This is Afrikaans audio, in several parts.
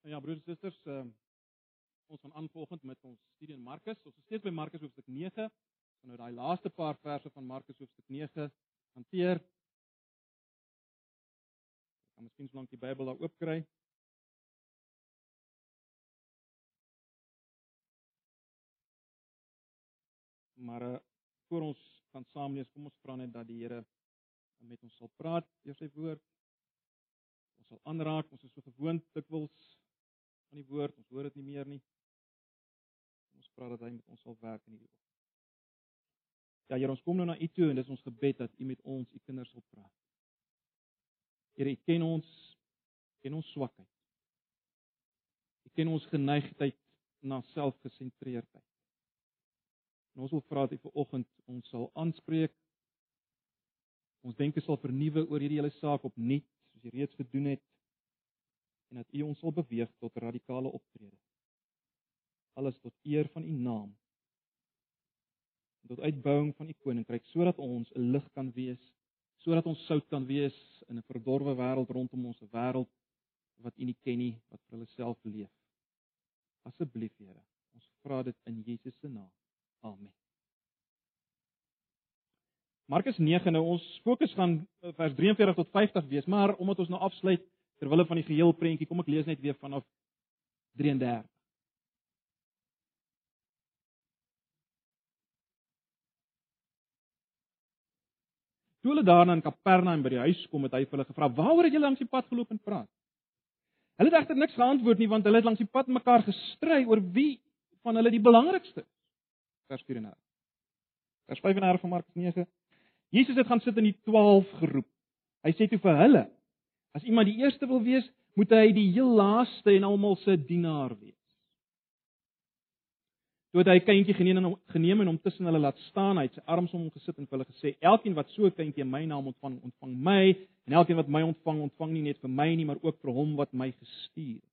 Nou ja, broers en susters, uh, ons gaan aanvolgend met ons studie in Markus. Ons is steeds by Markus hoofstuk 9. Ons gaan nou daai laaste paar verse van Markus hoofstuk 9 hanteer. Ek kan miskien slank die Bybel daar oop kry. Maar uh, voor ons gaan saam lees, kom ons vra net dat die Here met ons sal praat deur sy woord. Ons sal aanraak, ons is so gewoond dikwels van die woord, ons hoor dit nie meer nie. Ons vra dat hy met ons sal werk in hierdie oggend. Ja, Here, ons kom nou na U toe en dis ons gebed dat U met ons, U kinders sal praat. Here, U ken ons, ken ons swakheid. U ken ons geneigtheid na selfgesentreerdheid. En ons wil vra dat U vanoggend ons sal aanspreek. Ons denke sal vernuwe oor hierdie hele saak opnuut, soos U reeds gedoen het. En dat U ons sal beweeg tot radikale optrede. Alles tot eer van U naam. En tot uitbouing van U koninkryk sodat ons 'n lig kan wees, sodat ons sout kan wees in 'n verdorwe wêreld rondom ons, 'n wêreld wat U nie ken nie, wat vir hulle self leef. Asseblief, Here, ons vra dit in Jesus se naam. Amen. Markus 9 nou ons fokus gaan eh, vers 43 tot 50 wees, maar omdat ons nou afsluit ter wille van die geheel prentjie, kom ek lees net weer vanaf 33. Toe hulle daarna in Kapernaum by die huis kom, het hy hulle gevra: "Waaroor het julle langs die pad geloop en praat?" Hulle het egter niks geantwoord nie, want hulle het langs die pad mekaar gestry oor wie van hulle die belangrikste is vers 34. Vers 35 van Markus 9. Jesus het gaan sit in die 12 geroep. Hy sê toe vir hulle: As iemand die eerste wil wees, moet hy die heel laaste en almal se dienaar wees. Toe het hy kindjie geneem en hom geneem en hom tussen hulle laat staan. Hy het sy arms om hom gesit en vir hulle gesê: Elkeen wat so 'n kindjie in my naam ontvang, ontvang my, en elkeen wat my ontvang, ontvang nie net vir my nie, maar ook vir hom wat my gestuur het.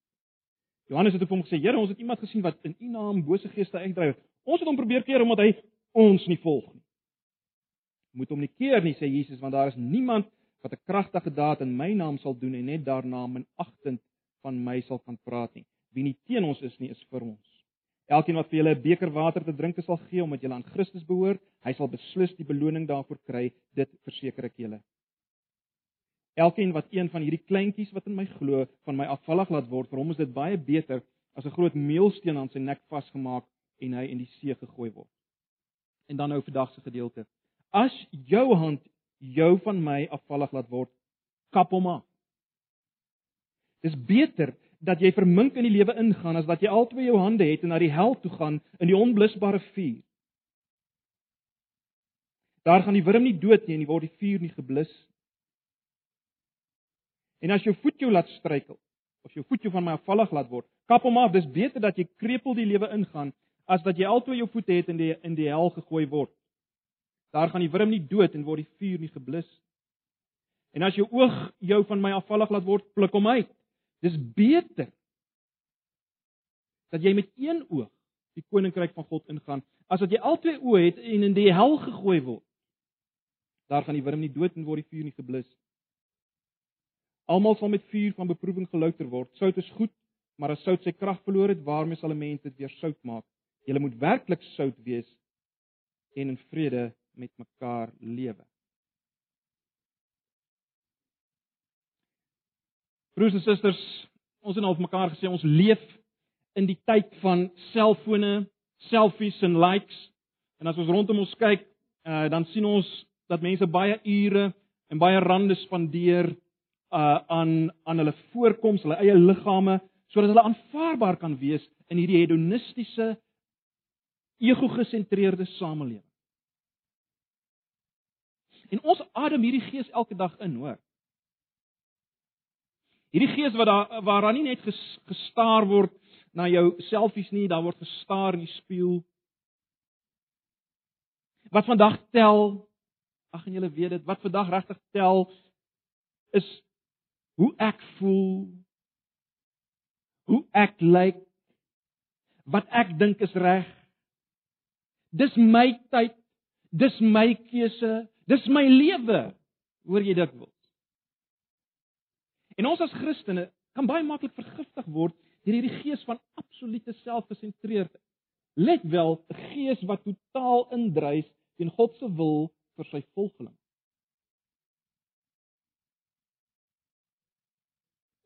Johannes het op hom gesê: "Here, ons het iemand gesien wat in U naam bose geeste uitdryf. Ons het hom probeer keer omdat hy ons nie volg nie. Moet hom nie keer nie, sê Jesus, want daar is niemand wat 'n kragtige daad in my naam sal doen en net daarna minagtend van my sal kan praat nie. Wie nie teen ons is nie, is vir ons. Elkeen wat vir julle 'n beker water te drink sal gee omdat julle aan Christus behoort, hy sal beslis die beloning daarvoor kry, dit verseker ek julle. Elkeen wat een van hierdie kleintjies wat in my glo, van my afvallig laat word, vir hom is dit baie beter as 'n groot meelsteen aan sy nek vasgemaak en hy in die see gegooi word. En dan nou vandag se gedeelte. As jou hand jou van my afvallig laat word, kap hom af. Dis beter dat jy vermink in die lewe ingaan as dat jy albei jou hande het en na die hel toe gaan in die onblusbare vuur. Daar gaan die wurm nie dood nie en die word die vuur nie geblus. En as jou voet jou laat struikel of jou voet jou van my afvallig laat word, kap hom af. Dis beter dat jy krepeel die lewe ingaan as dat jy altoe jou voete het in die in die hel gegooi word. Daar gaan die wurm nie dood en word die vuur nie geblus. En as jou oog jou van my afvallig laat word, pluk hom uit. Dis beter dat jy met een oog die koninkryk van God ingaan as dat jy albei oë het en in die hel gegooi word. Daar gaan die wurm nie dood en word die vuur nie geblus. Almal sal met vuur van beproewing gelouter word. Sout is goed, maar as sout sy krag verloor het, waarmee sal 'n mens dit weer sout maak? Julle moet werklik sout wees en in vrede met mekaar lewe. Broers en susters, ons het al op mekaar gesê ons leef in die tyd van selfone, selfies en likes. En as ons rondom ons kyk, uh, dan sien ons dat mense baie ure en baie rande spandeer uh aan aan hulle voorkoms, hulle eie liggame, sodat hulle aanvaarbaar kan wees in hierdie hedonistiese ego-gesentreerde samelewing. En ons adem hierdie gees elke dag in, hoor. Hierdie gees wat daar waar daar nie net ges, gestaar word na jou selfies nie, daar word gestaar in die spieël. Wat vandag tel, ag en julle weet dit, wat vandag regtig tel is hoe ek voel, hoe ek lyk, wat ek dink is reg, Dis my tyd. Dis my keuse. Dis my lewe. Hoor jy dit wil? En ons as Christene kan baie maklik vergiftig word deur hierdie gees van absolute selfgesentreerdheid. Let wel, 'n gees wat totaal indryf teen God se wil vir sy volgeling.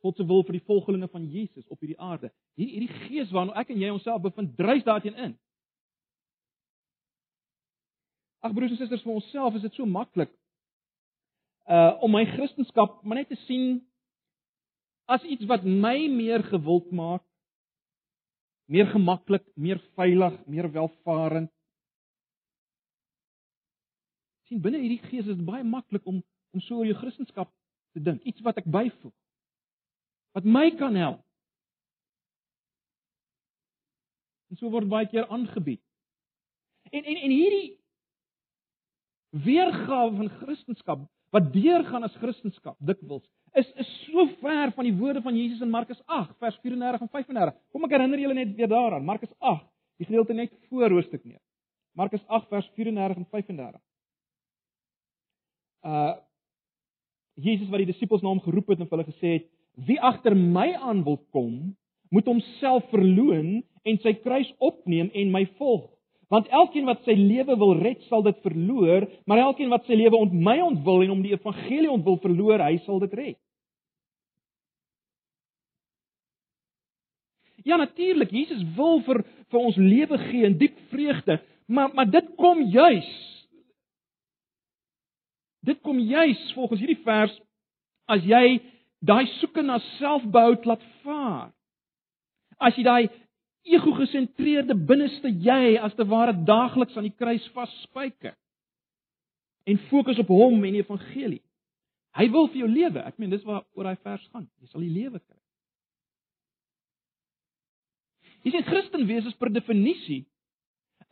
God se wil vir die volgelinge van Jesus op hierdie aarde. Hierdie gees waarna ek en jy onsself bevind, dryf daarteen in. Ag broers en susters, vir onsself is dit so maklik uh om my kristendom maar net te sien as iets wat my meer gewild maak, meer gemaklik, meer veilig, meer welvarend. sien binne hierdie gees is dit baie maklik om om so oor jou kristendom te dink, iets wat ek byvoeg. Wat my kan help. En so word baie keer aangebied. En en en hierdie weergawe van kristendom wat deurgaan as kristendom dikwels is is so ver van die woorde van Jesus in Markus 8 vers 34 en 35. Kom ek herinner julle net weer daaraan. Markus 8, die gedeelte net voor hoofstuk 9. Markus 8 vers 34 en 35. Uh Jesus wat die disippels na hom geroep het en vir hulle gesê het: "Wie agter my aan wil kom, moet homself verloën en sy kruis opneem en my volg." Want elkeen wat sy lewe wil red, sal dit verloor, maar elkeen wat sy lewe ont my ontwil en om die evangelie ontwil verloor, hy sal dit red. Ja natuurlik, Jesus wil vir vir ons lewe gee in diep vreugde, maar maar dit kom juis Dit kom juis volgens hierdie vers as jy daai soeke na selfbehoud laat vaar. As jy daai ego-gesentreerde binneste jy as te ware daagliks aan die kruis vasspyker en fokus op hom en die evangelie. Hy wil vir jou lewe. Ek meen dis waar oor daai vers gaan. Jy sal die lewe kry. Jy sien Christen wees is per definisie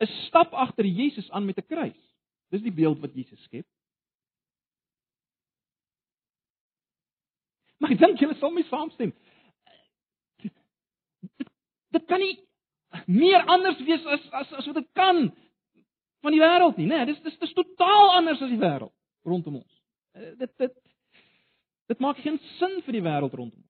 'n stap agter Jesus aan met 'n kruis. Dis die beeld wat Jesus skep. Maar ek dink julle sal my saamstem dit kan nie meer anders wees as as as wat dit kan van die wêreld nie, né? Nee, dis dis dis totaal anders as die wêreld rondom ons. Uh, dit dit dit maak geen sin vir die wêreld rondom ons.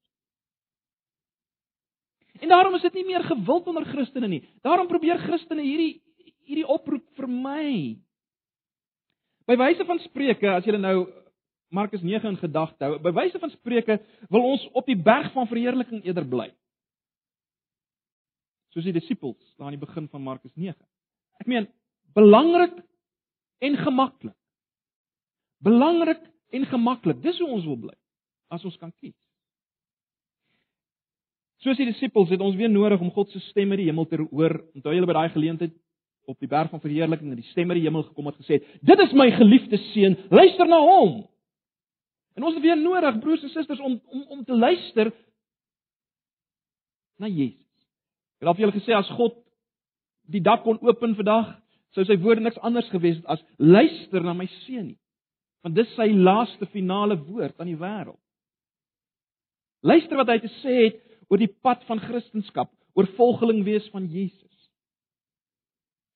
En daarom is dit nie meer gewild onder Christene nie. Daarom probeer Christene hierdie hierdie oproep vermy. By wyse van Spreuke, as jy nou Markus 9 in gedagte hou, by wyse van Spreuke wil ons op die berg van verheerliking eerder bly soos die disippels daar aan die begin van Markus 9. Ek meen, belangrik en gemaklik. Belangrik en gemaklik. Dis hoe ons wil bly as ons kan kies. Soos die disippels het ons weer nodig om God se stem uit die hemel te hoor. Onthou julle by daai geleentheid op die berg van verheerliking en die stem uit die hemel gekom het gesê: "Dit is my geliefde seun, luister na hom." En ons het weer nodig, broers en susters, om om om te luister na Jesus. Ek het al vir julle gesê as God die dak kon open vandag, sou sy woorde niks anders gewees het as luister na my seun nie. Want dis sy laaste finale woord aan die wêreld. Luister wat hy te sê het oor die pad van kristendom, oor volgeling wees van Jesus.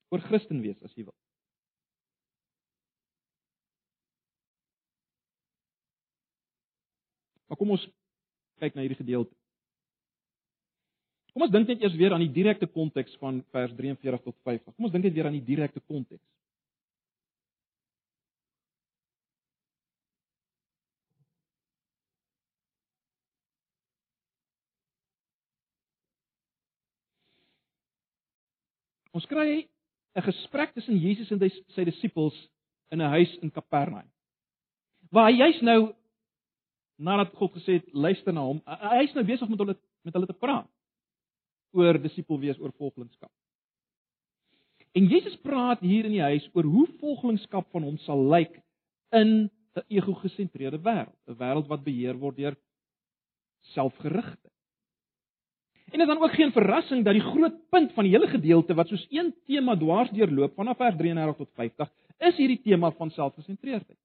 Oor Christen wees as jy wil. Maar kom ons kyk na hierdie gedeelte. Kom ons dink net eers weer aan die direkte konteks van vers 43 tot 50. Kom ons dink net weer aan die direkte konteks. Ons kry 'n gesprek tussen Jesus en sy disippels in 'n huis in Kapernaum. Waar hy juis nou nadat God gesê het luister na hom, hy's nou besig met hulle met hulle te praat oor disipel wees oor volgelingskap. En Jesus praat hier in die huis oor hoe volgelingskap van hom sal lyk in 'n ego-gesentreerde wêreld, 'n wêreld wat beheer word deur selfgerigte. En dit is dan ook geen verrassing dat die groot punt van die hele gedeelte wat soos een tema dwars deurloop vanaf vers 33 tot 50 is hierdie tema van selfgesentreerdheid.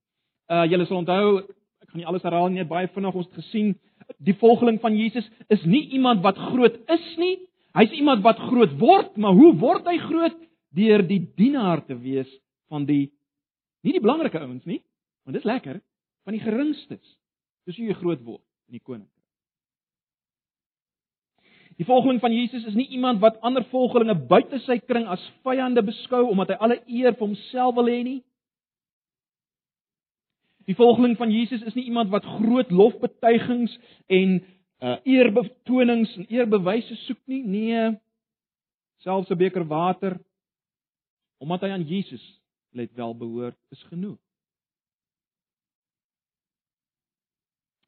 Uh julle sal onthou, ek gaan nie alles herhaal nie, baie vinnig ons het gesien, die volgeling van Jesus is nie iemand wat groot is nie, Hy's iemand wat groot word, maar hoe word hy groot? Deur die dienaar te wees van die nie die belangrike ouens nie, want dis lekker, van die geringstes. Dis hoe jy groot word in die koninkryk. Die volgeling van Jesus is nie iemand wat ander volgelinge buite sy kring as vyande beskou omdat hy alle eer vir homself wil hê nie. Die volgeling van Jesus is nie iemand wat groot lofbetuigings en uh eerbetonings en eerbewyse soek nie. Nee. Selfs 'n beker water omdat hy aan Jesus let wel behoort is genoeg.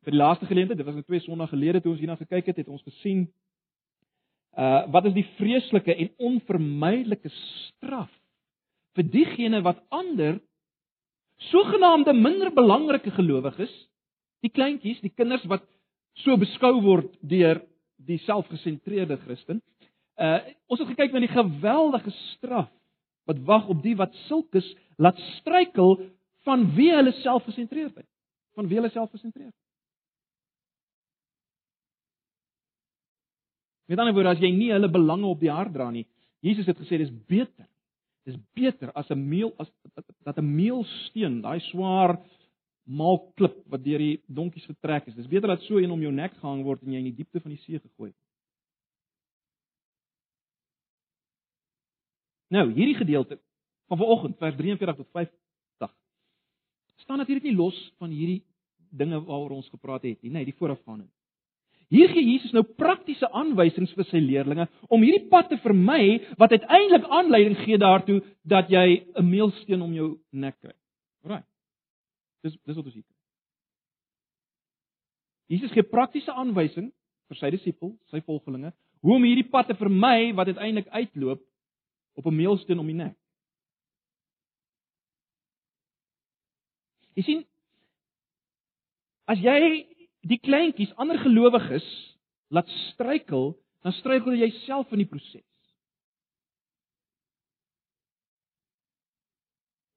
Vir die laaste geleentheid, dit was net twee Sondae gelede toe ons hierna gekyk het, het ons gesien uh wat is die vreeslike en onvermydelike straf vir diegene wat ander sogenaamde minder belangrike gelowiges, die kleintjies, die kinders wat so beskou word deur die selfgesentreerde Christen. Uh ons het gekyk na die geweldige straf wat wag op die wat sulkes laat struikel van wie hulle selfgesentreerdheid, van wie hulle selfgesentreerd. Met ander woorde, as jy nie hulle belange op die hart dra nie, Jesus het gesê dis beter. Dis beter as 'n meel as dat 'n meelsteen, daai swaar maalklip wat deur die donkies getrek is. Dis beter dat so een om jou nek gehang word en jy in die diepte van die see gegooi word. Nou, hierdie gedeelte van vanoggend vers 43 tot 50 staan natuurlik nie los van hierdie dinge waaroor ons gepraat het nie, nee, die voorafgaande. Hier gee Jesus nou praktiese aanwysings vir sy leerdlinge om hierdie pad te vermy wat uiteindelik aanleiding gee daartoe dat jy 'n meelsteen om jou nek kry. Right. Dis dis wat ons hier kry. Jesus gee praktiese aanwysing vir sy disippels, sy volgelinge, hoe om hierdie pad te vermy wat uiteindelik uitloop op 'n meelsteen om die nek. Jy sien as jy die kleintjies, ander gelowiges laat struikel, dan struikel jy self in die proses.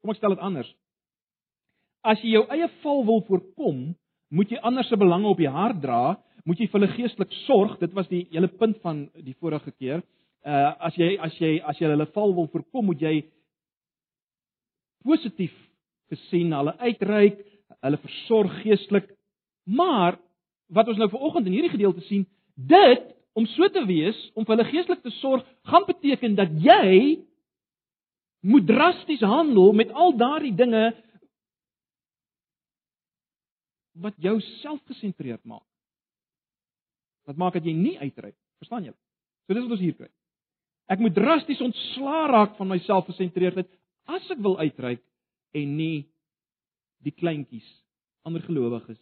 Kom ek stel dit anders. As jy jou eie val wil voorkom, moet jy ander se belange op die hart dra, moet jy vir hulle geestelik sorg. Dit was die hele punt van die vorige keer. Uh as jy as jy as jy hulle val wil voorkom, moet jy positief gesien hulle uitreik, hulle versorg geestelik Maar wat ons nou vanoggend in hierdie gedeelte sien, dit om so te wees, om vir hulle geestelik te sorg, gaan beteken dat jy moet drasties handel met al daardie dinge wat jou selfgesentreerd maak. Wat maak dat jy nie uitreik, verstaan jy? So dis wat ons hier kry. Ek moet drasties ontslaa raak van my selfgesentreerdheid as ek wil uitreik en nie die kleintjies, ander gelowiges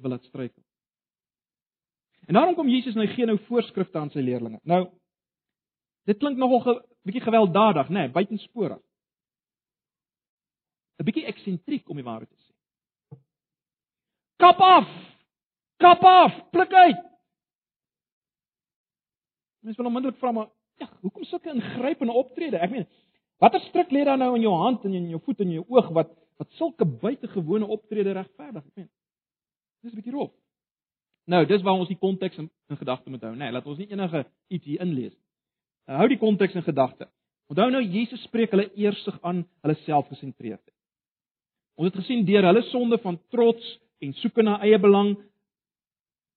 wil laat struikel. En daarom kom Jesus nou gee nou voorskrifte aan sy leerlinge. Nou dit klink nogal 'n ge, bietjie gewelddadig, nê, nee, buitensporig. 'n Bietjie eksentriek om die waarheid te sê. Kap af. Kap af, pluk uit. Mens wil onmiddellik vra maar, ja, hoekom sulke ingrypende optrede? Ek meen, watter stryk lê daar nou in jou hand en in jou voet en in jou oog wat wat sulke buitengewone optrede regverdig? Ek meen, Dis 'n bietjie rof. Nou, dis waar ons die konteks in, in gedagte moet hou, nê? Nee, laat ons nie enige iets hier inlees. Uh, hou die konteks in gedagte. Onthou nou Jesus spreek hulle eersig aan hulle selfgesentreerdheid. Ons het gesien deur hulle sonde van trots en soeke na eie belang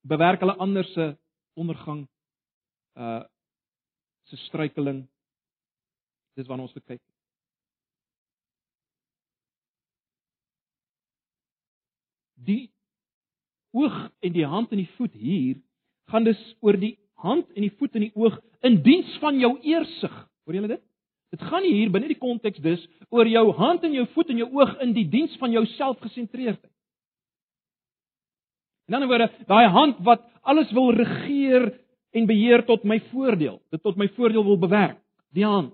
bewerk hulle ander se ondergang uh se struikeling. Dis waarna ons kyk. Die oog en die hand en die voet hier gaan dus oor die hand en die voet en die oog in diens van jou eersig. Hoor julle dit? Dit gaan hier binne die konteks dus oor jou hand en jou voet en jou oog in die diens van jou selfgesentreerdheid. In ander woorde, daai hand wat alles wil regeer en beheer tot my voordeel, dit tot my voordeel wil bewerk, die hand.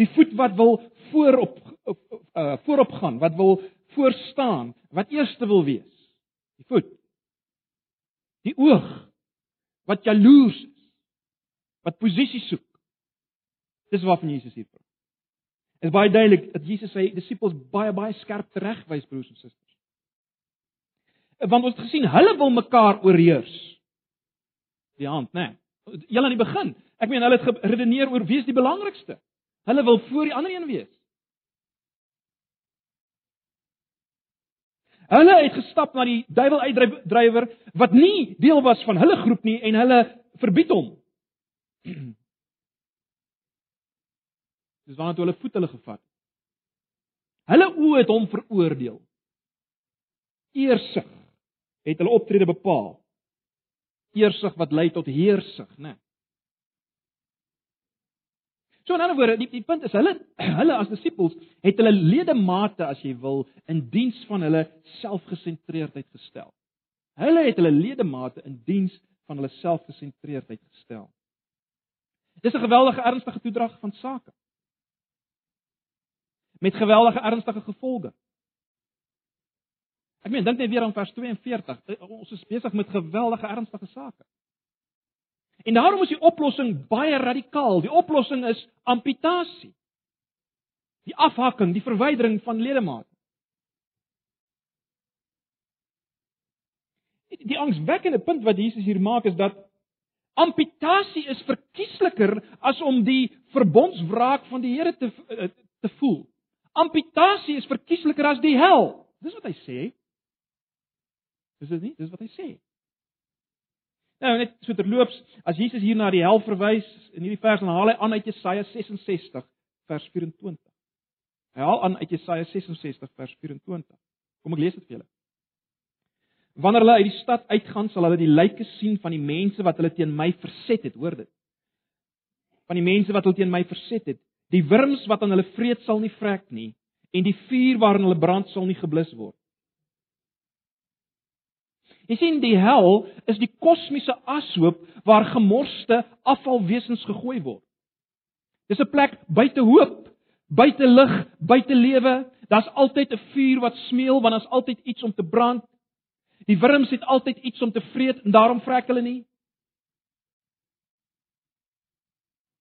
Die voet wat wil voorop uh, voorop gaan, wat wil voor staan, wat eerste wil wees die voet. Die oog wat jaloers is, wat posisie soek. Dis waarvan Jesus hier praat. Dit is baie duidelik dat Jesus sy disippels baie baie skerp teregwys broers en susters. Want ons het gesien hulle wil mekaar oorheers. Die hand, né? Nee. Julle aan die begin. Ek meen hulle het geredeneer oor wie is die belangrikste. Hulle wil voor die ander een wees. Hulle het gestap na die duiwel uitdrywer wat nie deel was van hulle groep nie en hulle verbied hom. Dis waarna toe hulle voet hulle gevat. Hulle oë het hom veroordeel. Eersig het hulle optrede bepaal. Eersig wat lei tot heersig, né? Nee. So in 'n ander woorde, die die punt is hulle hulle as disippels het hulle ledemate as jy wil in diens van hulle selfgesentreerdheid gestel. Hulle het hulle ledemate in diens van hulle selfgesentreerdheid gestel. Dis 'n geweldige ernstige toedrag van sake. Met geweldige ernstige gevolge. Ek meen, dink net weer aan vers 42. Eh, ons is besig met geweldige ernstige sake. En daarom is die oplossing baie radikaal. Die oplossing is amputasie. Die afhakking, die verwydering van ledemate. Die angswekkende punt wat Jesus hier maak is dat amputasie is verkiesliker as om die verbondswraak van die Here te eh, te voel. Amputasie is verkiesliker as die hel. Dis wat hy sê. Dis dit nie? Dis wat hy sê. Nou net so terloops, as Jesus hier na die hel verwys in hierdie vers, dan haal hy aan uit Jesaja 66 vers 24. Hy haal aan uit Jesaja 66 vers 24. Kom ek lees dit vir julle. Wanneer hulle uit die stad uitgaan, sal hulle die lyke sien van die mense wat hulle teen my verset het, hoor dit. Van die mense wat hulle teen my verset het. Die wurms wat aan hulle vreet sal nie vrek nie en die vuur waarin hulle brand sal nie geblus word. Jy sien die hel is die kosmiese ashoop waar gemorste afvalwesens gegooi word. Dis 'n plek buite hoop, buite lig, buite lewe. Daar's altyd 'n vuur wat smeul want daar's altyd iets om te brand. Die wurms het altyd iets om te vreet en daarom vrek hulle nie.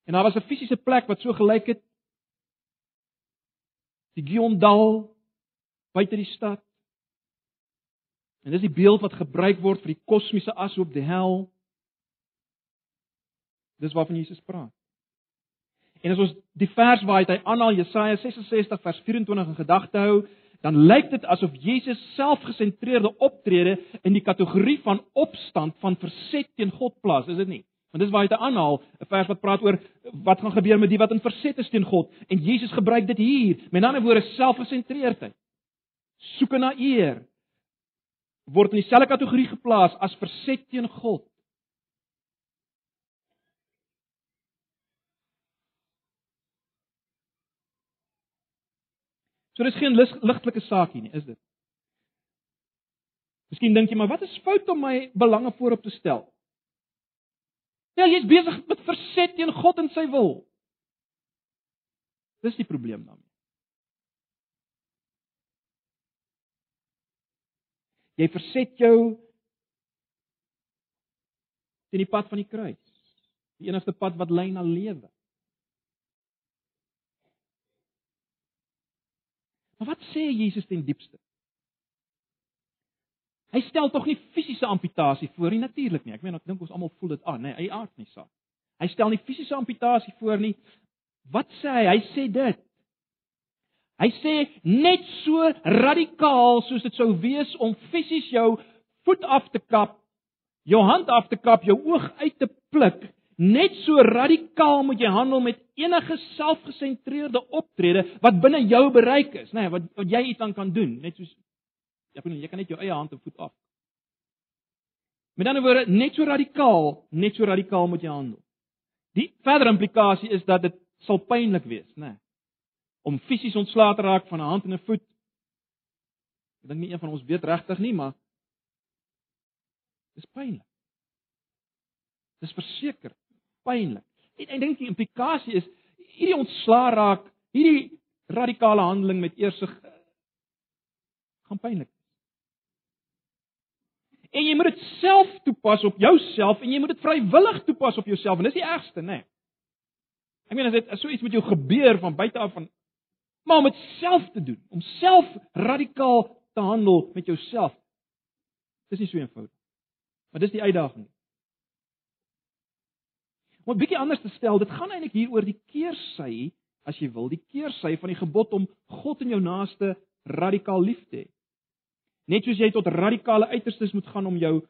En daar was 'n fisiese plek wat so gelyk het. Die Giondal buite die stad. En dis die beeld wat gebruik word vir die kosmiese ashoop, die hel. Dis waarvan Jesus praat. En as ons die vers waar hy aanhaal Jesaja 66 vers 24 in gedagte hou, dan lyk dit asof Jesus selfgesentreerde optrede in die kategorie van opstand van verset teen God plaas, is dit nie? Want dis waar hy dit aanhaal, 'n vers wat praat oor wat gaan gebeur met die wat in verset is teen God en Jesus gebruik dit hier. Met ander woorde selfgesentreerdheid. Soeke na eer, word in dieselfde kategorie geplaas as verset teen God. So dis geen ligtelike saak hier nie, is dit? Miskien dink jy maar wat is fout om my belange voorop te stel? Ja, jy's besig met verset teen God en sy wil. Dis die probleem dan. Jy verset jou teen die pad van die kruis. Die enigste pad wat lei na lewe. Maar wat sê Jesus ten diepste? Hy stel tog nie fisiese amputasie voor nie natuurlik nie. Ek meen ek dink ons almal voel dit aan, nê, hy aard nie saak. Hy stel nie fisiese amputasie voor nie. Wat sê hy? Hy sê dit. Hy sê net so radikaal soos dit sou wees om fisies jou voet af te kap, jou hand af te kap, jou oog uit te pluk, net so radikaal moet jy handel met enige selfgesentreerde optrede wat binne jou bereik is, nê, nee, wat wat jy iets aan kan doen, net soos jy kan jy kan net jou eie hand en voet af. Met ander woorde, net so radikaal, net so radikaal moet jy handel. Die verdere implikasie is dat dit sal pynlik wees, nê. Nee om fisies ontslae te raak van 'n hand en 'n voet. Ek dink nie een van ons weet regtig nie, maar dis pynlik. Dis verseker pynlik. En ek dink die implikasie is hierdie ontslae raak, hierdie radikale handeling met eersig eh, gaan pynlik. En jy moet dit self toepas op jouself en jy moet dit vrywillig toepas op jouself en dis die ergste, né? Nee. Ek meen as dit as so iets met jou gebeur van buite af van maar om dit self te doen, om self radikaal te handel met jouself. Dis nie so eenvoudig. Maar dis die uitdaging. Om 'n bietjie anders te stel, dit gaan eintlik hier oor die keersy, as jy wil, die keersy van die gebod om God en jou naaste radikaal lief te hê. Net soos jy tot radikale uiterstes moet gaan om jou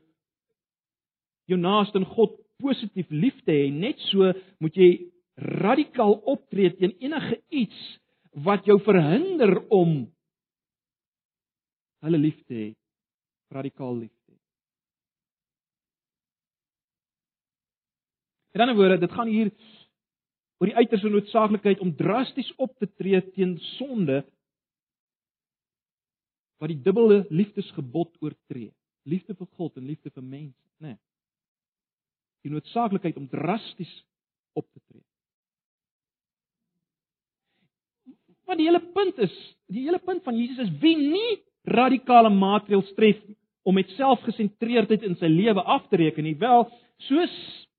jou naaste en God positief lief te hê, net so moet jy radikaal optree teen enige iets wat jou verhinder om hulle lief te hê, radikaal lief te hê. In 'n woorde, dit gaan hier oor die uiterste noodsaaklikheid om drasties op te tree teen sonde wat die dubbele liefdesgebod oortree. Liefde vir God en liefde vir mense, né? Nee. Die noodsaaklikheid om drasties op te tree. Want die hele punt is, die hele punt van Jesus is wie nie radikale maatreëls tref om met selfgesentreerdheid in sy lewe af te reken nie, wel, soos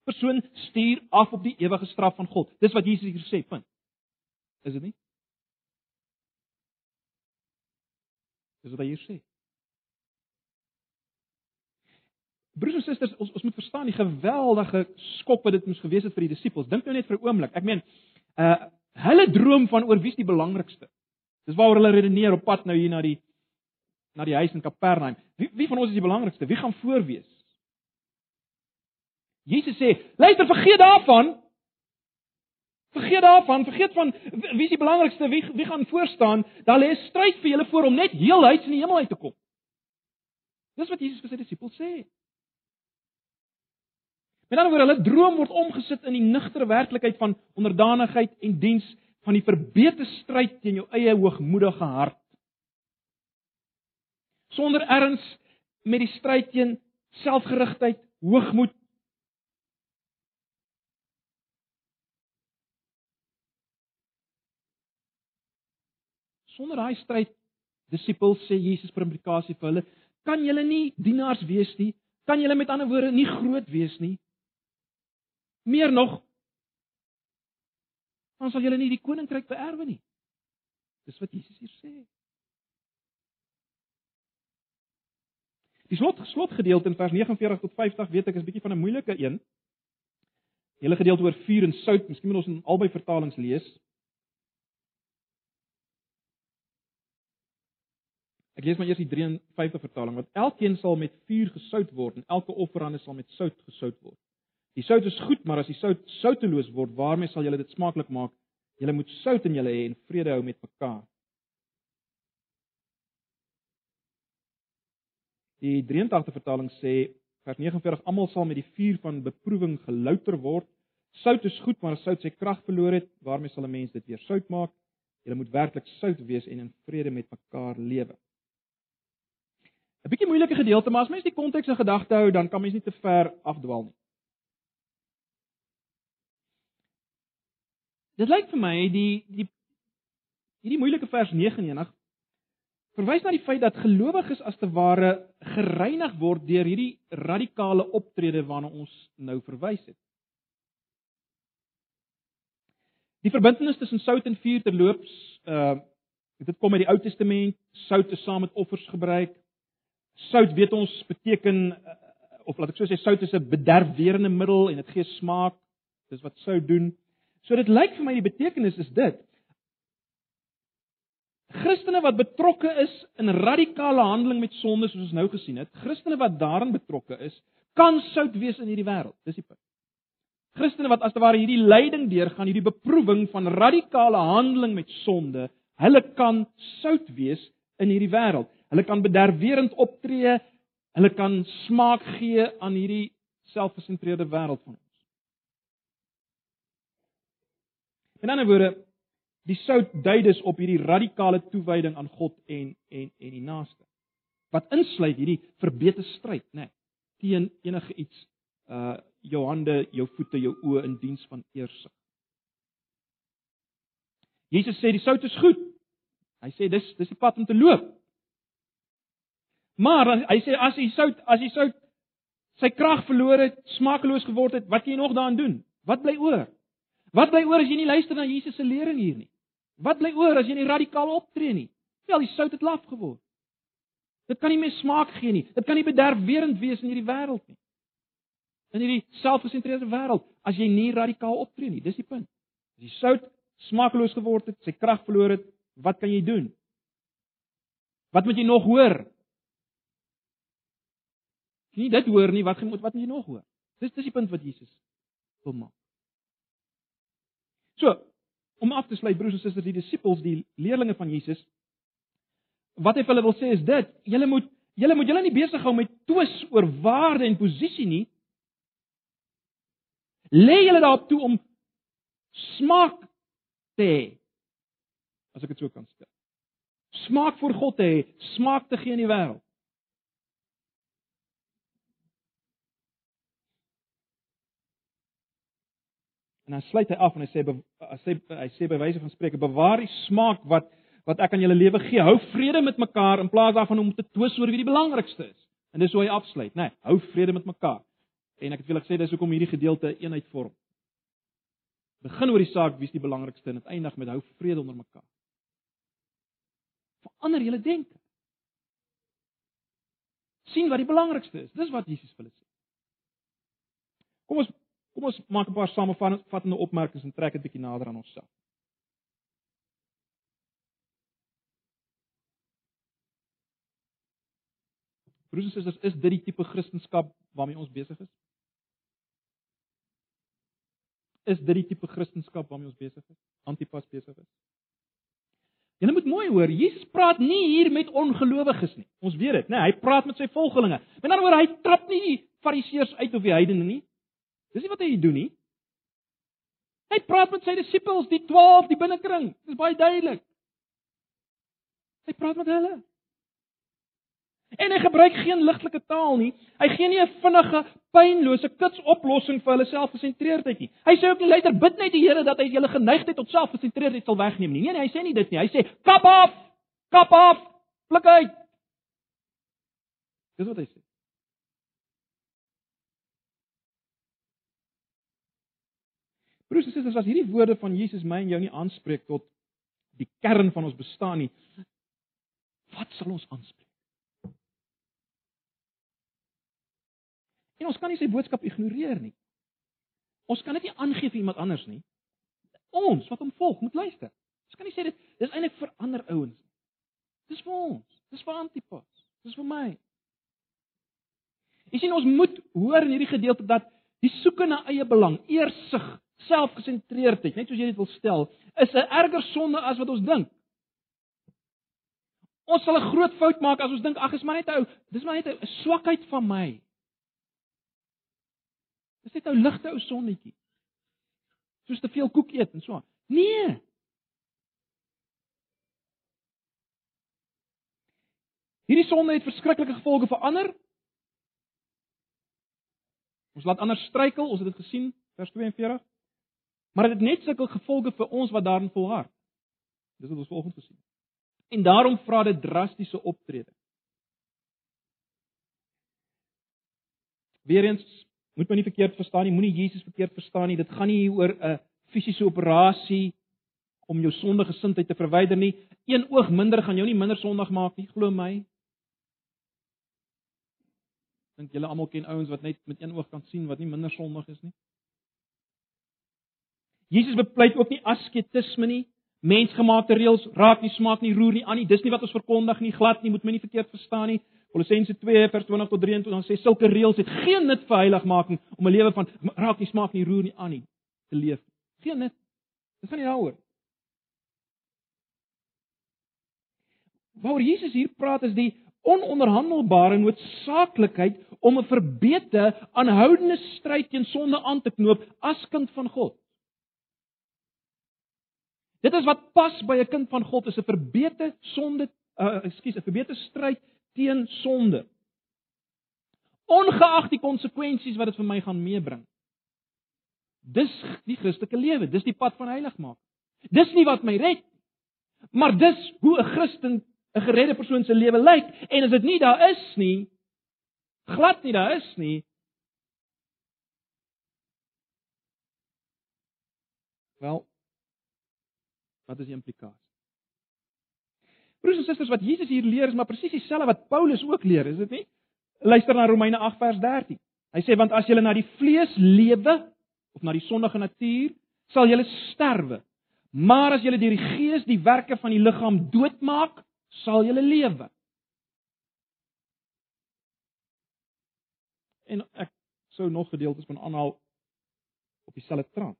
persoon stuur af op die ewige straf van God. Dis wat Jesus hier sê, punt. Is dit nie? Dis wat hy hier sê. Broers en susters, ons ons moet verstaan die geweldige skok wat dit moes gewees het vir die disippels. Dink nou net vir 'n oomblik. Ek meen, uh hulle droom van oor wie is die belangrikste. Dis waaroor hulle redeneer op pad nou hier na die na die huis in Kapernaum. Wie wie van ons is die belangrikste? Wie gaan voorwees? Jesus sê, luister, vergeet daarvan. Vergeet daarvan, vergeet van wie is die belangrikste, wie wie gaan voor staan? Daar lê 'n stryd vir julle voor om net heel huis in die hemel uit te kom. Dis wat Jesus vir sy disippels sê. Met ander woorde, hulle droom word omgesit in die nugtere werklikheid van onderdanigheid en diens van die verbete stryd teen jou eie hoogmoedige hart. Sonder erns met die stryd teen selfgerigtheid, hoogmoed. Sonder daai stryd, disippels sê Jesus per implikasie vir hulle, kan julle nie dienaars wees nie, kan julle met ander woorde nie groot wees nie. Meer nog, dan sal julle nie die koninkryk beerwe nie. Dis wat Jesus hier sê. Die slot slotgedeelte in vers 49 tot 50 weet ek is bietjie van 'n moeilike een. Hele gedeelte oor vuur en sout, miskien moet ons in albei vertalings lees. Ek lees maar eers die 53 vertaling wat elkeen sal met vuur gesout word en elke offerande sal met sout gesout word. Die sout is goed, maar as die sout souteloos word, waarmee sal julle dit smaaklik maak? Julle moet sout in julle hê en vrede hou met mekaar. Die 83 vertaling sê vers 49 almal sal met die vuur van beproewing gelouter word. Sout is goed, maar as sout sy krag verloor het, waarmee sal 'n mens dit weer sout maak? Julle moet werklik sout wees en in vrede met mekaar lewe. 'n Bietjie moeilike gedeelte, maar as mens die konteks in gedagte hou, dan kan mens nie te ver afdwaal nie. Dit lyk vir my die die hierdie moeilike vers 99 verwys na die feit dat gelowiges as te ware gereinig word deur hierdie radikale optrede waarna ons nou verwys het. Die verbintenis tussen sout en vuur terloops, uh dit kom uit die Ou Testament, sout is saam met offers gebruik. Sout weet ons beteken uh, of laat ek so sê sout is 'n bederfwerende middel en dit gee smaak. Dis wat sout doen. So dit lyk vir my die betekenis is dit. Christene wat betrokke is in radikale handeling met sonde soos ons nou gesien het, Christene wat daarin betrokke is, kan sout wees in hierdie wêreld. Dis die punt. Christene wat as te ware hierdie lyding deurgaan, hierdie beproewing van radikale handeling met sonde, hulle kan sout wees in hierdie wêreld. Hulle kan bederwerend optree, hulle kan smaak gee aan hierdie selfgesentreerde wêreld van ons. In ander woorde, die sout dui dus op hierdie radikale toewyding aan God en en en die naaste. Wat insluit hierdie verbete stryd, né, nee, teen enige iets uh jou hande, jou voete, jou oë in diens van eersig. Jesus sê die sout is goed. Hy sê dis dis die pad om te loop. Maar hy sê as die sout as die sout sy krag verloor het, smakeloos geword het, wat kan jy nog daaraan doen? Wat bly oor? Wat bly oor as jy nie luister na Jesus se lering hier nie? Wat bly oor as jy nie radikaal optree nie? Wel, die sout het laf geword. Dit kan nie meer smaak gee nie. Dit kan nie bederfwerend wees in hierdie wêreld nie. In hierdie selfgesentreerde wêreld as jy nie radikaal optree nie. Dis die punt. As die sout smakeloos geword het, sy krag verloor het, wat kan jy doen? Wat moet jy nog hoor? As jy dit hoor nie, wat moet wat moet jy nog hoor? Dis dis die punt wat Jesus wil maak. So, om af te sluit broers en susters, die disippels, die leerlinge van Jesus, wat hy vir hulle wil sê is dit: julle moet julle moet julle nie besig hou met twis oor waarde en posisie nie. Lê julle daarop toe om smaak te hê. As ek dit so kan stel. Smaak vir God te hê, smaak te gee in die wêreld. En dan sluit hy af en hy sê hy sê hy sê by wyse van spreuke bewaar die smaak wat wat ek aan julle lewe gee. Hou vrede met mekaar in plaas daarvan om te twis oor wie die belangrikste is. En dis hoe hy afsluit, né? Nee, hou vrede met mekaar. En ek het wil ek sê dis hoekom hierdie gedeelte eenheid vorm. Begin oor die saak wie's die belangrikste en dit eindig met hou vrede onder mekaar. Verander julle denke. sien wat die belangrikste is. Dis wat Jesus wil sê. Kom ons Kom ons maak 'n paar samevattende opmerkings en trek dit bietjie nader aan onsself. Broers en susters, is dit die tipe Christendom waarmee ons besig is? Is dit die tipe Christendom waarmee ons besig is? Antipas besig is? Jy moet mooi hoor, Jesus praat nie hier met ongelowiges nie. Ons weet dit, né? Nee, hy praat met sy volgelinge. Met ander woorde, hy trap nie die Fariseërs uit of die heidene nie. Dis nie wat hy doen nie. Hy praat met sy disippels, die 12, die binnekring. Dit is baie duidelik. Hy praat met hulle. En hy gebruik geen ligtelike taal nie. Hy gee nie 'n vinnige, pynlose kitsoplossing vir hulle selfgesentreerdheid nie. Hy sê ook nie luiter bid net die Here dat hy julle geneigtheid tot selfgesentreerdheid sal wegneem nie. Nee, nee, hy sê nie dit nie. Hy sê kap af. Kap af. Pluk uit. Dis wat hy sê. Broers en susters, as hierdie woorde van Jesus my en jou nie aanspreek tot die kern van ons bestaan nie, wat sal ons aanspreek? En ons kan nie sy boodskap ignoreer nie. Ons kan dit nie aangee vir iemand anders nie. Ons wat hom volg, moet luister. Ons kan nie sê dit dis eintlik vir ander ouens nie. Dis vir ons. Dis vir Antipas. Dis vir my. Jy sien ons moet hoor in hierdie gedeelte dat die soeke na eie belang, eersig, selfgesentreerdheid, net soos jy dit wil stel, is 'n erger sonde as wat ons dink. Ons sal 'n groot fout maak as ons dink ag, is maar net 'n ou, dis maar net 'n swakheid van my. Dis net 'n ligte ou sonnetjie. Soos te veel koek eet en so aan. Nee. Hierdie sonde het verskriklike gevolge vir ander. Ons laat ander struikel, ons het dit gesien, vers 42. Maar dit het net sulke gevolge vir ons wat daarin volhard. Dis wat ons volgens gesien. En daarom vra dit drastiese optrede. Weerens moet my nie verkeerd verstaan nie, moenie Jesus verkeerd verstaan nie. Dit gaan nie hier oor 'n fisiese operasie om jou sondige gesindheid te verwyder nie. Een oog minder gaan jou nie minder sondig maak nie, glo my. Dink julle almal ken ouens wat net met een oog kan sien wat nie minder sondig is nie? Jesus bepleit ook nie asketisme nie. Mensgemaakte reëls raak nie smaak nie, roer nie aan nie. Dis nie wat ons verkondig nie, glad nie, moet my nie verkeerd verstaan nie. Kolossense 2 vers 20 tot 23 dan sê sulke reëls het geen nut vir heiligmaking om 'n lewe van raak nie smaak nie, roer nie aan nie te leef. Geen nut. Dis gaan nie daaroor. Waaroor Jesus hier praat is die ononderhandelbare noodsaaklikheid om 'n verbeterde aanhoudende stryd teen sonde aan te knoop as kind van God. Dit is wat pas by 'n kind van God is 'n verbeter sonde, uh, ekskuus, 'n verbeter stryd teen sonde. Ongeag die konsekwensies wat dit vir my gaan meebring. Dis die Christelike lewe, dis die pad van heiligmaking. Dis nie wat my red nie, maar dis hoe 'n Christen, 'n geredde persoon se lewe lyk en as dit nie daar is nie, glad nie daar is nie, Wel, Wat is die implikasie? Broers en susters, wat Jesus hier leer is maar presies dieselfde wat Paulus ook leer, is dit nie? Luister na Romeine 8 vers 13. Hy sê want as julle na die vlees lewe of na die sondige natuur, sal julle sterwe. Maar as julle deur die gees die werke van die liggaam doodmaak, sal julle lewe. En ek sou nog gedeeltes van aanhaal op dieselfde trant.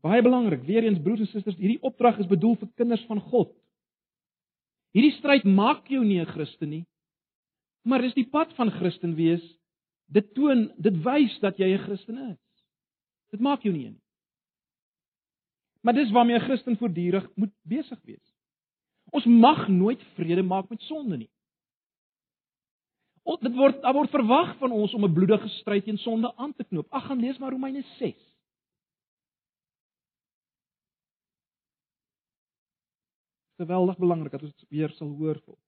Baie belangrik, weer eens broers en susters, hierdie opdrag is bedoel vir kinders van God. Hierdie stryd maak jou nie 'n Christen nie, maar dis die pad van Christen wees. Dit toon, dit wys dat jy 'n Christen is. Dit maak jou nie een nie. Maar dis waarmee 'n Christen voortdurend moet besig wees. Ons mag nooit vrede maak met sonde nie. Dit word daar word verwag van ons om 'n bloedige stryd teen sonde aan te knoop. Ag gaan lees maar Romeine 6. Geweldig belangrik dat ons weer sal hoor vol.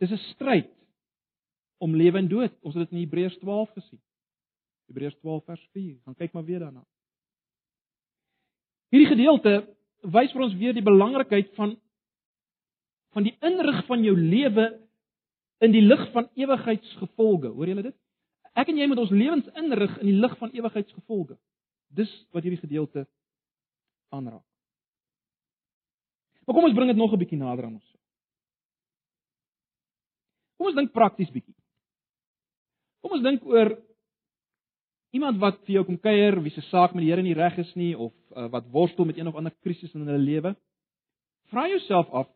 Dis 'n stryd om lewe en dood. Ons het dit in Hebreërs 12 gesien. Hebreërs 12 vers 4. Gaan kyk maar weer daarna. Hierdie gedeelte wys vir ons weer die belangrikheid van van die inrig van jou lewe in die lig van ewigheidsgevolge. Hoor julle dit? Ek en jy moet ons lewens inrig in die lig van ewigheidsgevolge. Dis wat hierdie gedeelte aanraak. Maar kom ons bring dit nog 'n bietjie nader aan ons. Kom ons dink prakties bietjie. Kom ons dink oor iemand wat vir jou kom kuier, wie se saak met die Here nie reg is nie of uh, wat worstel met een of ander krisis in hulle lewe. Vra jouself af,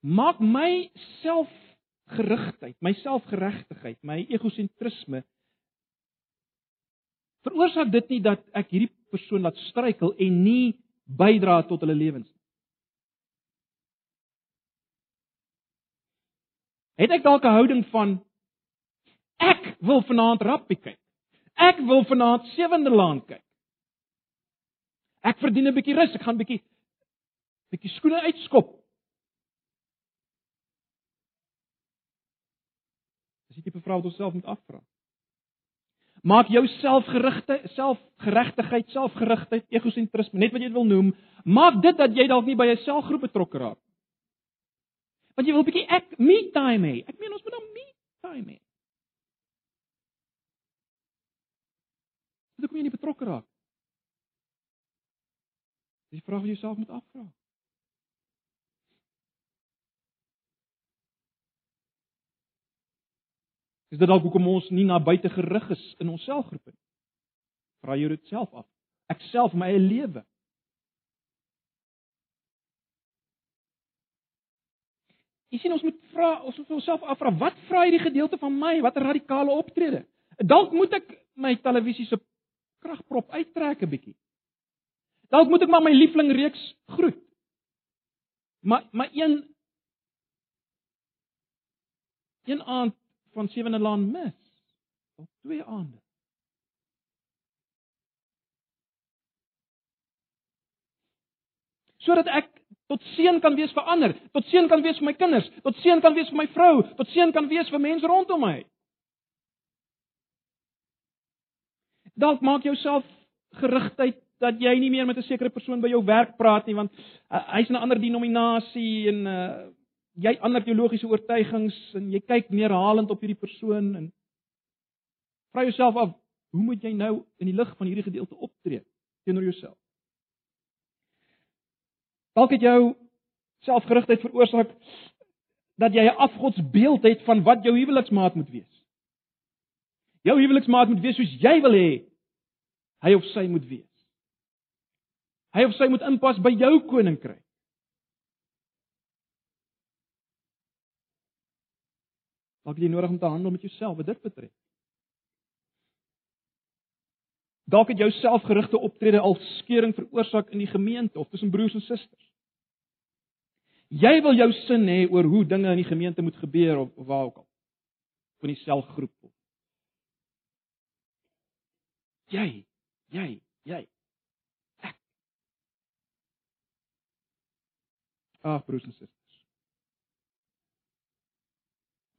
maak my selfgerigtheid, my selfgeregtigheid, my egosentrisme veroorsaak dit nie dat ek hierdie persoon laat struikel en nie bydra tot hulle lewens nie. Het ek dalk 'n houding van ek wil vanaand rappie kyk. Ek wil vanaand sewende laan kyk. Ek verdien 'n bietjie rus, ek gaan bietjie bietjie skoene uitskop. Dis die tipe vraag wat ons self moet afvra. Maak jou selfgerigte, selfgeregtigheid, selfgerigtheid, egosentrisme, net wat jy dit wil noem, maak dit dat jy dalk nie by 'n selgroep betrokke raak. Want jy wil 'n bietjie ek me time hê. Ek meen ons moet dan me time hê. Dit kom jy nie betrokke raak. Dis die vraag wat jy jouself moet afvra. Is dit dalk hoekom ons nie na buite gerig is in ons selfgroepe nie? Vra jy dit self af. Ek self my eie lewe. Jy sien ons moet vra, ons moet onsself afvra, wat vra hierdie gedeelte van my? Watter radikale optrede? Dalk moet ek my televisie se kragprop uittrek 'n bietjie. Dalk moet ek maar my liefling reeks groet. Maar maar een een aand van sewende laan mis. Op twee aande. Sodat ek tot seën kan wees vir ander, tot seën kan wees vir my kinders, tot seën kan wees vir my vrou, tot seën kan wees vir mense rondom my. Dalk maak jouself gerigtheid dat jy nie meer met 'n sekere persoon by jou werk praat nie want uh, hy's 'n ander denominasie en uh, jy ander teologiese oortuigings en jy kyk neerhalend op hierdie persoon en vra jouself af, hoe moet jy nou in die lig van hierdie gedeelte optree teenoor jouself? Dalk het jou selfgerigtheid veroorsaak dat jy 'n afgodsbeeld het van wat jou huweliksmaat moet wees. Jou huweliksmaat moet wees soos jy wil hê hy of sy moet wees. Hy of sy moet inpas by jou koninkryk. Dalk jy nodig om te handel met jouself wat dit betref. Dalk het jou selfgerigte optrede al skeuring veroorsaak in die gemeente of tussen broers en susters. Jy wil jou sin hê oor hoe dinge in die gemeente moet gebeur of, of waar ook al. Van die selfgroep. Jy, jy, jy. Ek. Ag broers en susters.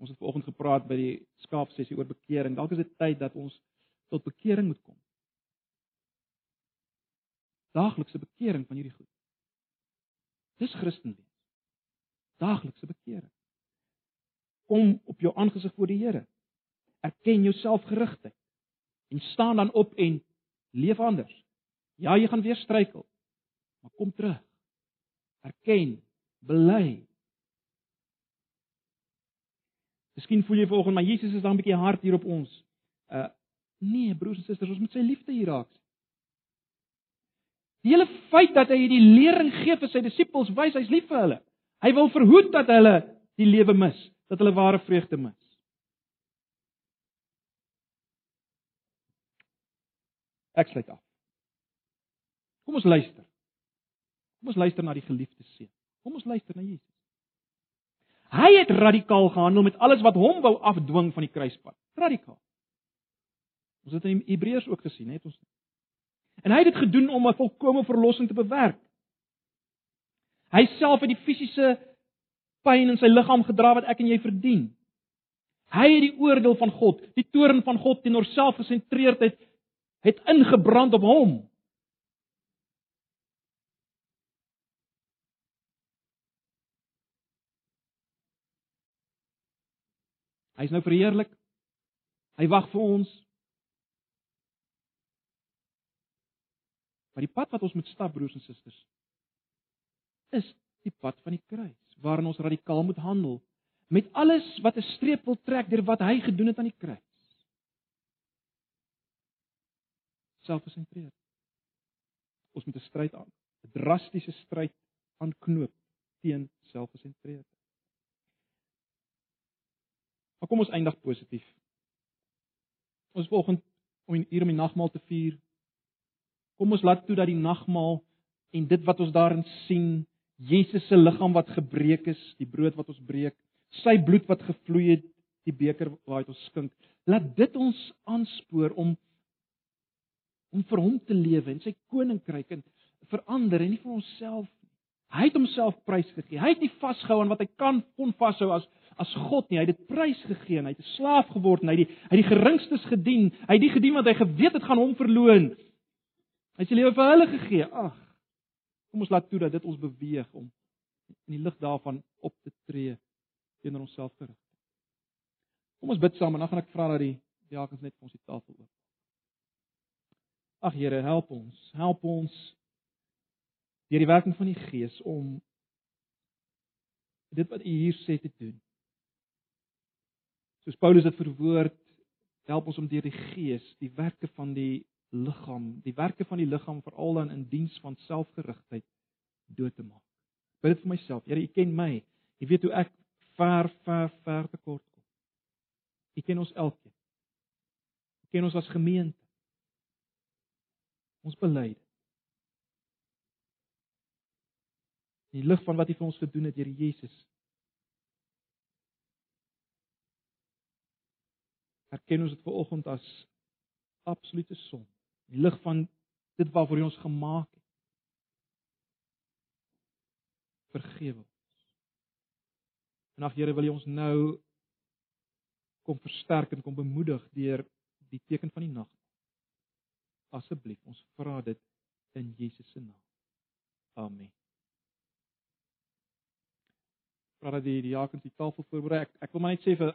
Ons het vanoggend gepraat by die skaapsessie oor bekering. Dalk is dit tyd dat ons tot bekering moet kom. Daaglikse bekering van hierdie goed. Dis Christen wees. Daaglikse bekering. Kom op jou aangesig voor die Here. Erken jouself gerigte en staan dan op en leef anders. Ja, jy gaan weer struikel. Maar kom terug. Erken, bely Miskien voel jy vanoggend maar Jesus is dan 'n bietjie hard hier op ons. Uh nee, broers en susters, ons moet sy liefde hier raak. Die hele feit dat hy hierdie lering gee vir sy disippels wys hy's lief vir hulle. Hy wil verhoed dat hulle die lewe mis, dat hulle ware vreugde mis. Ek sluit af. Kom ons luister. Kom ons luister na die geliefde seun. Kom ons luister na Jesus. Hy het radikaal gehandel met alles wat hom wou afdwing van die kruispad. Radikaal. Ons het in Hebreërs ook gesien, het ons. En hy het dit gedoen om 'n volkomme verlossing te bewerk. Hy self het die fisiese pyn in sy liggaam gedra wat ek en jy verdien. Hy het die oordeel van God, die toorn van God teenoor selfgesentreerdheid het ingebrand op hom. Hy's nou verheerlik. Hy wag vir ons. Maar die pad wat ons moet stap broers en susters is die pad van die kruis waarin ons radikaal moet handel met alles wat 'n streep wil trek deur wat hy gedoen het aan die kruis. Selfgesentreerd. Ons moet 'n stryd aan, 'n drastiese stryd aanknoop teen selfgesentreerd. Maar kom ons eindig positief. Ons volgende om hier om die nagmaal te vier. Kom ons laat toe dat die nagmaal en dit wat ons daarin sien, Jesus se liggaam wat gebreek is, die brood wat ons breek, sy bloed wat gevloei het, die beker waaruit ons skink, laat dit ons aanspoor om om vir hom te lewe en sy koninkryk en verander en nie vir onsself. Hy het homself prysgegee. Hy het nie vasgehou aan wat hy kan kon vashou as as God nie. Hy het dit prysgegee hy het 'n slaaf geword en hy het die hy het die geringstes gedien. Hy het die gedien wat hy geweet het gaan hom verloon. Hy het sy lewe vir hulle gegee. Ag. Kom ons laat toe dat dit ons beweeg om in die lig daarvan op te tree teenoor onsself te rig. Kom ons bid saam en dan gaan ek vra dat die diakens net vir ons die tafel oop. Ag Here, help ons. Help ons deur die werking van die Gees om dit wat U hier sê te doen. Soos Paulus dit verwoord, help ons om deur die Gees die werke van die liggaam, die werke van die liggaam veral dan in diens van selfgerigtheid dood te maak. Bid dit vir myself. Here, U ken my. U weet hoe ek ver ver ver te kort kom. U ken ons elkeen. U ken ons as gemeente. Ons bely. Die lig van wat U vir ons gedoen het, Here Jesus. erken ons dit ver oggend as absolute son. Die lig van dit waarvoor hy ons gemaak het. Vergewe ons. En ag Here, wil U ons nou kom versterk en kom bemoedig deur die teken van die nag. Asseblief, ons vra dit in Jesus se naam. Amen. Vra dat die diakens die tafel voorberei. Ek ek wil maar net sê vir